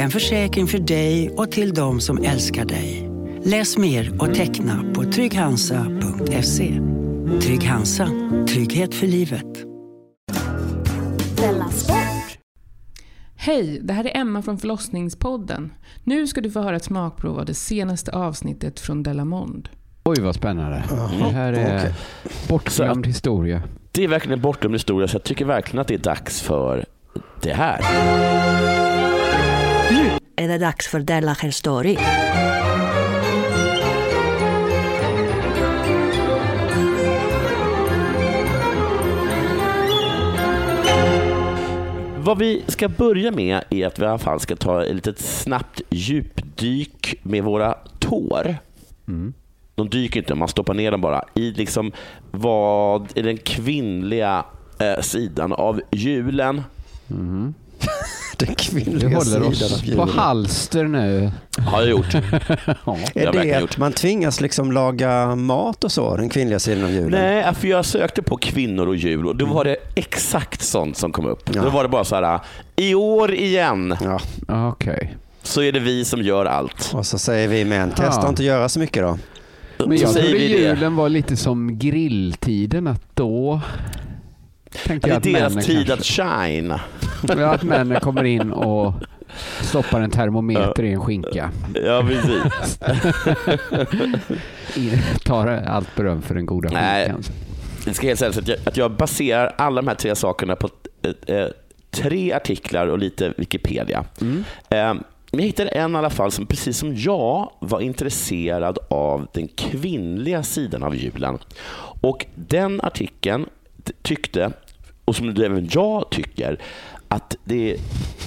En försäkring för dig och till de som älskar dig. Läs mer och teckna på trygghansa.se. Trygg Hansa. Trygghet för livet. Hej, det här är Emma från förlossningspodden. Nu ska du få höra ett smakprov av det senaste avsnittet från Delamond. Oj vad spännande. Det här är bortglömd historia. Det är verkligen en bortglömd historia så jag tycker verkligen att det är dags för det här. Är det dags för Della Story. Vad vi ska börja med är att vi i alla fall ska ta ett litet snabbt djupdyk med våra tår. De dyker inte, man stoppar ner dem bara i liksom vad är den kvinnliga eh, sidan av julen. Mm. Den Vi kvinnliga håller oss på halster nu. Har jag gjort. Ja. Är det gjort. att man tvingas liksom laga mat och så, den kvinnliga sidan av julen? Nej, för jag sökte på kvinnor och jul och då var det exakt sånt som kom upp. Då var det bara så här, i år igen Okej. så är det vi som gör allt. Och så säger vi män, testa Ja. inte göra så mycket då. Men Så jag säger trodde vi det. julen var lite som grilltiden, att då tänkte Det jag är att deras tid kanske, att shine. Ja, att männen kommer in och stoppar en termometer i en skinka. Ja, precis. Tar allt beröm för den goda skinkan. Det ska helt sägas att jag, att jag baserar alla de här tre sakerna på eh, eh, tre artiklar och lite Wikipedia. Mm. Eh, men jag hittade en i alla fall som precis som jag var intresserad av den kvinnliga sidan av julen. Och den artikeln tyckte, och som även jag tycker, att det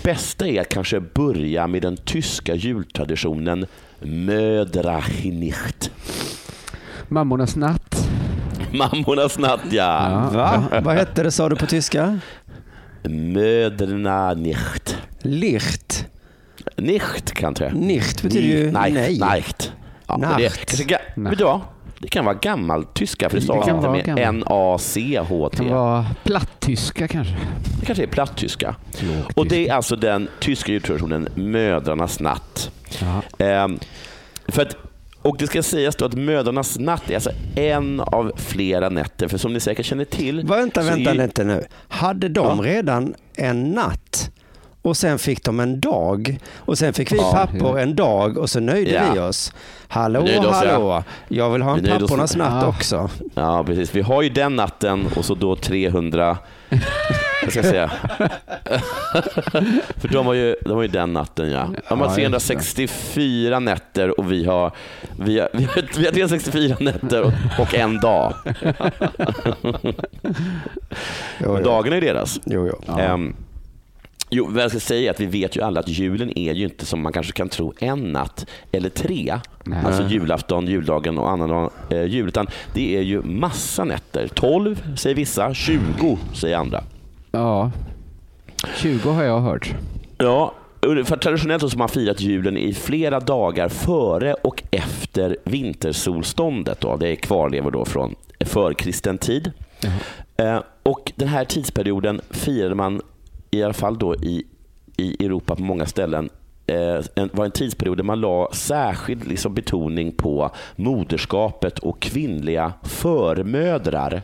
bästa är att kanske börja med den tyska jultraditionen Mödrachnicht. Mammornas natt. Mammornas natt, ja. Va? Vad hette det sa du på tyska? Mödrarna nicht. Licht. Nicht kanske. Nicht betyder ju nej. Nicht. Ja, men det, Nacht. kanske, vet du vad? Det kan vara gammaltyska för det Det stavas inte med gammal. N-A-C-H-T. Kan vara plattyska kanske. Det kanske är plattyska. Och det är alltså den tyska jultraditionen Mödrarnas natt. Ja. Ehm, för att, och det ska sägas då att Mödrarnas natt är alltså en av flera nätter. För som ni säkert känner till... Vänta, vänta ju- lite nu. Hade de redan en natt och sen fick de en dag och sen fick vi Ja, pappor en dag och så nöjde Ja. vi oss. Hallå, Vi oss, ja. hallå. Jag vill ha en pappornas natt Ja. också. Ja, precis. Vi har ju den natten och så då 300... Jag ska säga. För de har, ju, de har ju den natten, ja. De har Ja, just 364 nätter och vi har, vi har, vi har, vi har 364 nätter och, en dag. Men dagarna är deras. Jo, jo. Ehm, jo, vad jag ska säga är att vi vet ju alla att julen är ju inte som man kanske kan tro en natt eller tre. Nej. Alltså julafton, juldagen och annan eh, jul. Utan det är ju massa nätter. 12 säger vissa, 20 säger andra. Ja. 20 har jag hört. Ja, för traditionellt så har man firat julen i flera dagar före och efter vintersolståndet. Då. Det är kvarlevor då från förkristen tid. Eh, och Den här tidsperioden firade man i alla fall då i, i Europa på många ställen eh, en, var en tidsperiod där man la särskild liksom betoning på moderskapet och kvinnliga förmödrar.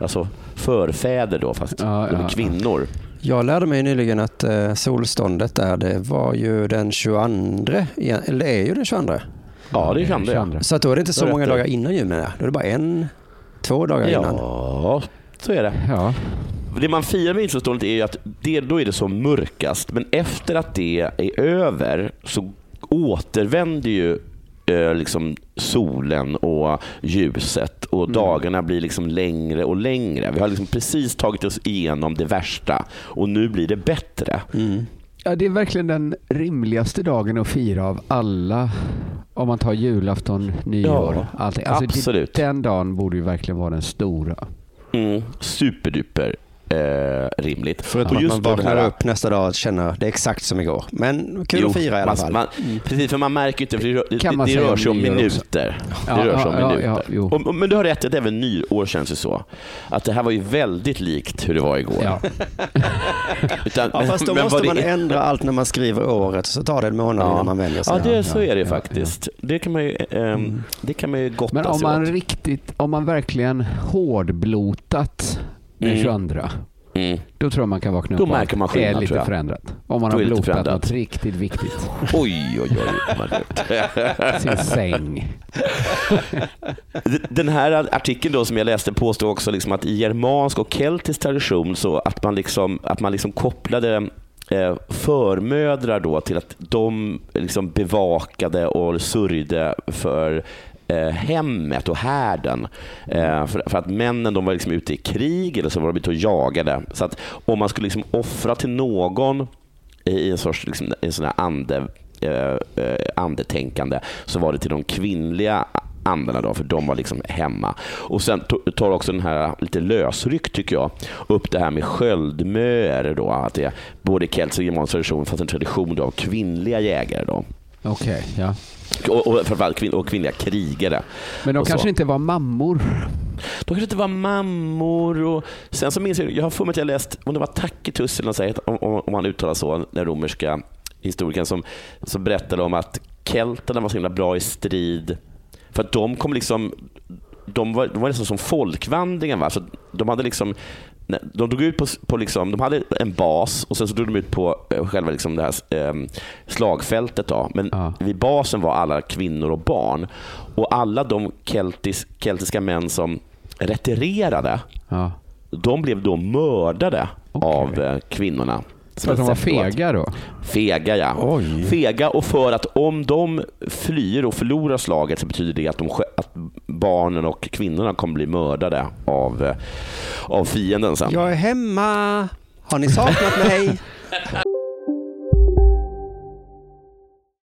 Alltså förfäder då, fast Ja, är ja, kvinnor. Jag lärde mig nyligen att eh, solståndet där, det var ju den 22, igen- eller är ju den 22. Ja, det kan det. ja. Så att då är det inte så är många dagar innan jul menar jag. Då är det bara en, två dagar innan. Ja, så är det. Ja. Det man firar med vintersolståndet är ju att det, då är det som mörkast, men efter att det är över så återvänder ju eh, liksom solen och ljuset och dagarna blir liksom längre och längre. Vi har liksom precis tagit oss igenom det värsta och nu blir det bättre. Ja, det är verkligen den rimligaste dagen att fira av alla. Om man tar julafton, nyår, Ja, allting. Alltså, det- absolut. Den dagen borde ju verkligen vara den stora. Mm, superduper eh, rimligt. Förutom att man vaknar här- upp nästa dag och känner det är exakt som igår. Men kul Jo, att fira i alla fall. Man, Precis, för man märker inte, för det, det, det säga rör om sig om minuter. Ja, det rör sig om ja, ja, minuter. ja, och, och, men du har rätt, att även nyår känns ju så. Att det här var ju väldigt likt hur det var igår. Utan, Ja, fast då men måste det man ändra allt när man skriver året så tar det en månad innan man vänjer sig. Ja, det, så är det faktiskt. Det, kan man ju, ehm, det kan man ju gotta Men om sig man åt. riktigt, om man verkligen hårdblotat den Mm. 22, Mm. då tror jag man kan vakna Då upp och märker man är skillnad, lite tror jag. förändrat. Om man Då har är det lite blotat något riktigt viktigt. Oj, oj, oj. Sin säng. Den här artikeln då som jag läste påstår också liksom att i germansk och keltisk tradition så att man liksom, att man liksom kopplade eh, förmödrar då till att de liksom bevakade och sörjde för eh, hemmet och härden. Eh, för, för att männen de var liksom ute i krig eller så var de ute och jagade. Så att om man skulle liksom offra till någon i en sorts liksom, en sån här ande, eh, eh, andetänkande så var det till de kvinnliga andarna då, för de var liksom hemma. Och Sen tar också den här lite lösryckt tycker jag upp det här med sköldmöer. Då, att det är både i keltisk och germansk tradition fanns en tradition då av kvinnliga jägare. Då. Okej, ja. Och, och framförallt kvin- och kvinnliga krigare. Men de Och så. kanske inte var mammor. De kanske inte var mammor. Och sen så minns jag, jag har för mig att jag läst, om det var Tacitus eller något om, om, om han uttalar så, den romerska historikern som, som berättade om att kelterna var så himla bra i strid. För att de kom liksom, de var, de var nästan som folkvandringen. Va? Så de hade liksom de drog ut på, på liksom, de hade en bas och sen så drog de ut på eh, själva liksom det här eh, slagfältet. Då. Men Ja. vid basen var alla kvinnor och barn. Och alla de keltis, keltiska män som retirerade, Ja. de blev då mördade Okej. av eh, kvinnorna. För att de var fega då? Fega, ja. Oj. Fega och för att om de flyr och förlorar slaget så betyder det att, de, att barnen och kvinnorna kommer bli mördade av, eh, av fienden sen. Jag är hemma. Har ni saknat mig?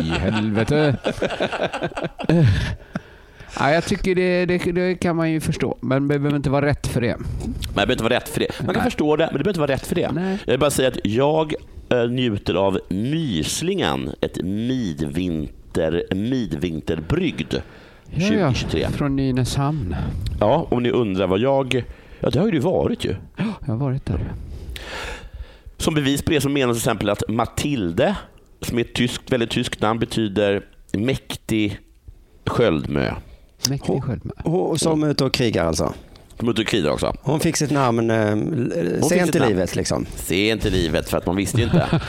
I helvete. ja, jag tycker det, det, det kan man ju förstå, men det behöver inte vara rätt för det. Men det behöver inte vara rätt för det. Man kan Nej. förstå det, men det behöver inte vara rätt för det. Nej. Jag vill bara säga att jag eh, njuter av Myslingen, ett midvinter, midvinterbrygd Ja, ja, 2023. från Nynäshamn. Ja, om ni undrar vad jag... Ja, det har ju du varit ju. Jag har varit där. Som bevis på det så menas till exempel att Matilde, som är ett tyskt, väldigt tyskt namn, betyder mäktig sköldmö. Mäktig. Hon som är ute och krigar alltså. Och krigar också. Hon fick sitt namn eh, sent i livet liksom. Sent i livet, för att man visste ju inte.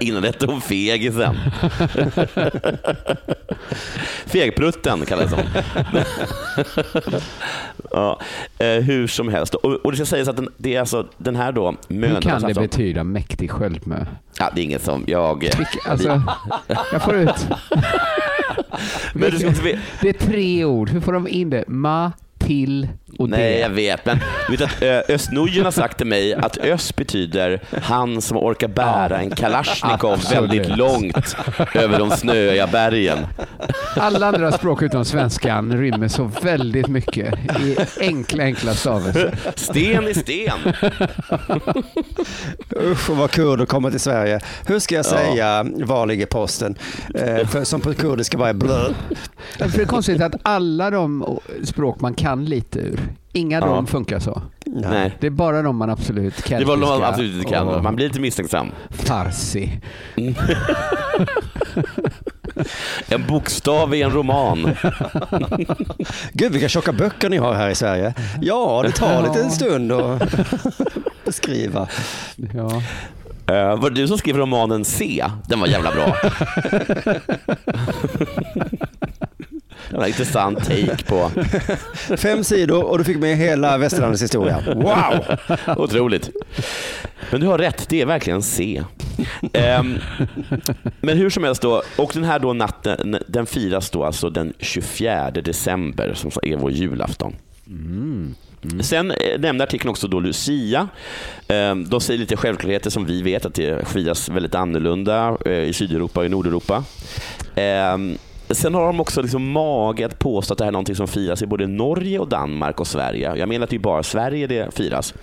Innan hette hon Fegisen. Fegprutten kallades hon. ja, eh, hur som helst. Och, och det ska sägas att den, det är alltså den här då Hur kan det alltså, betyda mäktig sköldmö? Ja, det är inget som jag... Vilka- Alltså, jag får ut. Men du ska inte Det är tre ord. Hur får de in det? Ma, till, och Nej, det- jag vet. Men vet att Ö- Östnujen har sagt till mig att öst betyder han som orkar bära en kalasjnikov väldigt långt över de snöiga bergen. Alla andra språk utom svenskan rymmer så väldigt mycket i enkla, enkla stavelser. Sten i sten. Usch vad kurder kommer till Sverige. Hur ska jag Ja. säga var ligger posten? Eh, för, som på kurdiska bara är blö. Det är konstigt att alla de språk man kan lite ur, inga Ja. de funkar så. Nej. Det är bara de man absolut Det var de man absolut inte kan. och Man blir lite misstänksam. Farsi. En bokstav i en roman. Gud vilka tjocka böcker ni har här i Sverige. Ja, det tar lite en stund att beskriva. Ja. Uh, var det du som skrev romanen C? Den var jävla bra. En intressant take på... Fem sidor och du fick med hela västerlandets historia. Wow! Otroligt. Men du har rätt, det är verkligen C. Ehm, men hur som helst då, och den här då natten, den firas då alltså den 24 december som är vår julafton. Sen eh, nämnde artikeln också då Lucia. Ehm, De säger lite självklarheter som vi vet, att det firas väldigt annorlunda eh, i Sydeuropa och i Nordeuropa. Sen har de också liksom mage att påstå att det här är någonting som firas i både Norge, och Danmark och Sverige. Jag menar att det är bara Sverige det firas.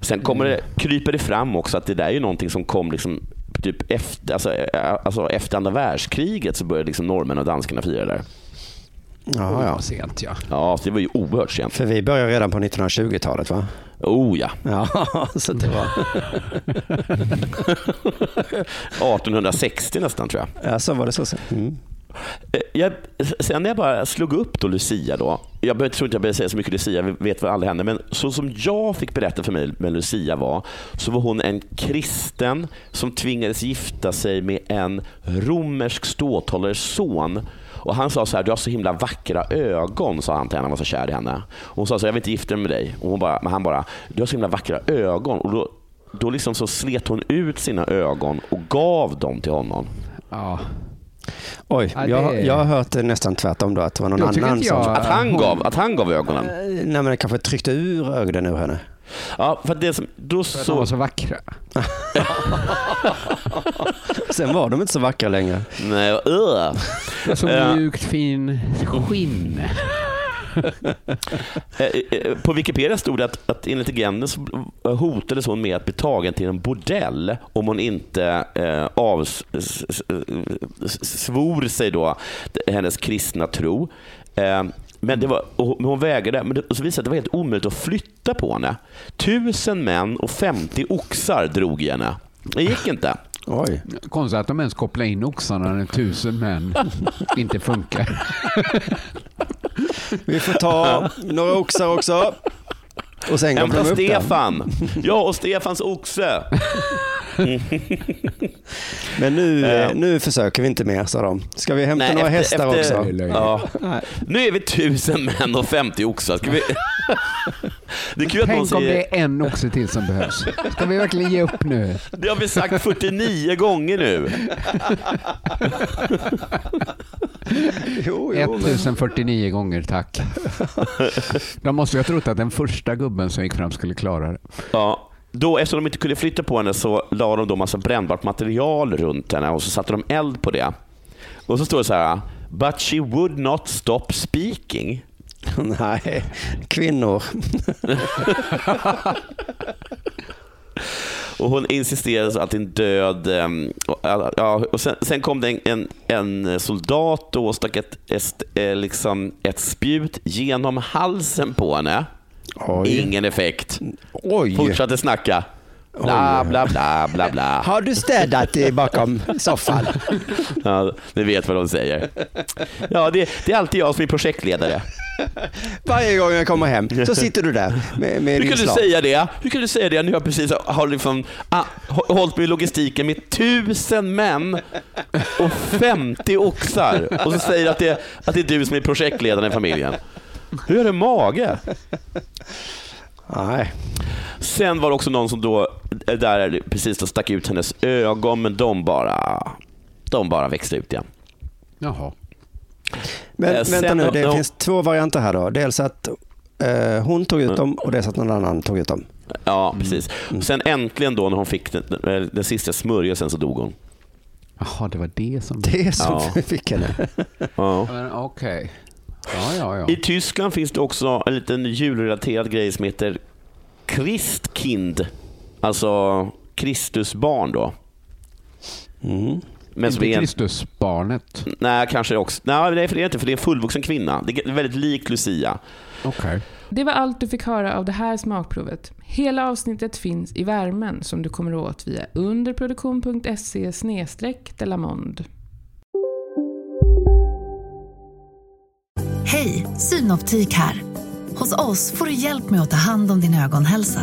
Sen kommer det, kryper det fram också att det där är ju någonting som kom liksom typ efter, alltså, eh, alltså efter andra världskriget så började liksom norrmän och danskarna fira det där. Ja, ja. Sent ja. Ja, det var ju oerhört sent. För vi börjar redan på 1920-talet va? Oh ja. Ja, så det var... 1860 nästan tror jag. Ja, så var det så. sen. Mm. Eh, jag, sen när jag bara slog upp då Lucia då, jag tror inte jag behöver säga så mycket Lucia, vi vet vad alla hände, men så som jag fick berätta för mig vem Lucia var, så var hon en kristen som tvingades gifta sig med en romersk ståthållares son. Och han sa så här, du har så himla vackra ögon, sa han till henne, han var så kär i henne. Och hon sa så här, jag vill inte gifta mig med dig. Och hon bara, men han bara, du har så himla vackra ögon. Och då, då liksom så slet hon ut sina ögon och gav dem till honom. Ja. Oj, Ja, det jag, jag har hört det nästan tvärtom då, att det var någon Jag annan inte som... jag- Att han gav, att han gav ögonen. Eh, Nej, men kanske tryckte ur ögonen ur henne. Ja, för att det som, då För att de var så... så vackra. Sen var de inte så vackra längre. Nej, uh. Så Ja. mjukt fin skinn. Eh, eh, På Wikipedia stod det att, att enligt legenden så hotades hon med att bli tagen till en bordell om hon inte eh, avs, s- s- s- svor sig då hennes kristna tro. Eh, men det var, och hon- men hon vägrade, men det, och så visade det var helt omöjligt att flytta på henne. Tusen män och 50 oxar drog i henne. Det gick inte. Oj. Konstigt att de ens kopplar in oxarna när tusen män inte funkar. Vi får ta några oxar också. Och sen Hämta upp den. Stefan. Ja, och Stefans oxe. Men nu, Ja. eh, nu försöker vi inte mer, sa de. Ska vi hämta några hästar också? Ja. Nu är vi tusen män och 50 oxar. Ska vi... Det är kul att någon Tänk om säger... det är en oxe till som behövs. Ska vi verkligen ge upp nu? Det har vi sagt 49 gånger nu. Jo, jo, men... 1049 gånger tack. De måste ju ha trott att den första gubben som gick fram skulle klara det. Ja. Då, eftersom de inte kunde flytta på henne så la de då massa brännbart material runt henne och så satte de eld på det. Och så står det så här, But she would not stop speaking. Nej, kvinnor. Och hon insisterade så att din död... ehm, ja, och sen, sen kom det en, en, en soldat då och stack ett, ett, eh, liksom ett spjut genom halsen på henne. Oj. Ingen effekt. Oj. Fortsatte snacka. Bla, bla, bla, bla, bla. Har du städat bakom soffan? Ja, ni vet vad de säger. Ja, det, det är alltid jag som är projektledare. Varje gång jag kommer hem så sitter du där med, med Hur din kan du säga det? Hur kan du säga det när jag precis har liksom, ah, hå- hållit med logistiken med tusen män och 50 oxar och så säger att det, att det är du som är projektledaren i familjen. Hur är det mage? Nej. Sen var det också någon som då, där precis då stack ut hennes ögon, men de bara, de bara växte ut igen. Jaha. Men Eh, vänta nu, det finns två varianter här då. Dels att Eh, hon tog ut dem och det så att någon annan tog ut dem. Ja, precis. Sen äntligen då när hon fick den, den, den sista smörjelsen så dog hon. Jaha, det var det som... Det som Ja. fick henne. Ja. Men Okej. Ja, ja, ja. I Tyskland finns det också en liten julrelaterad grej som heter Christkind. Alltså Kristusbarn då. Mm. Men Inte en, Kristusbarnet. nej, kanske också. Nej, det är inte, för det är en fullvuxen kvinna. Det är väldigt likt Lucia. Okej. Det var allt du fick höra av det här smakprovet. Hela avsnittet finns i värmen som du kommer åt via underproduktion.se delamond. Hej, Synoptik här. Hos oss får du hjälp med att ta hand om din ögonhälsa.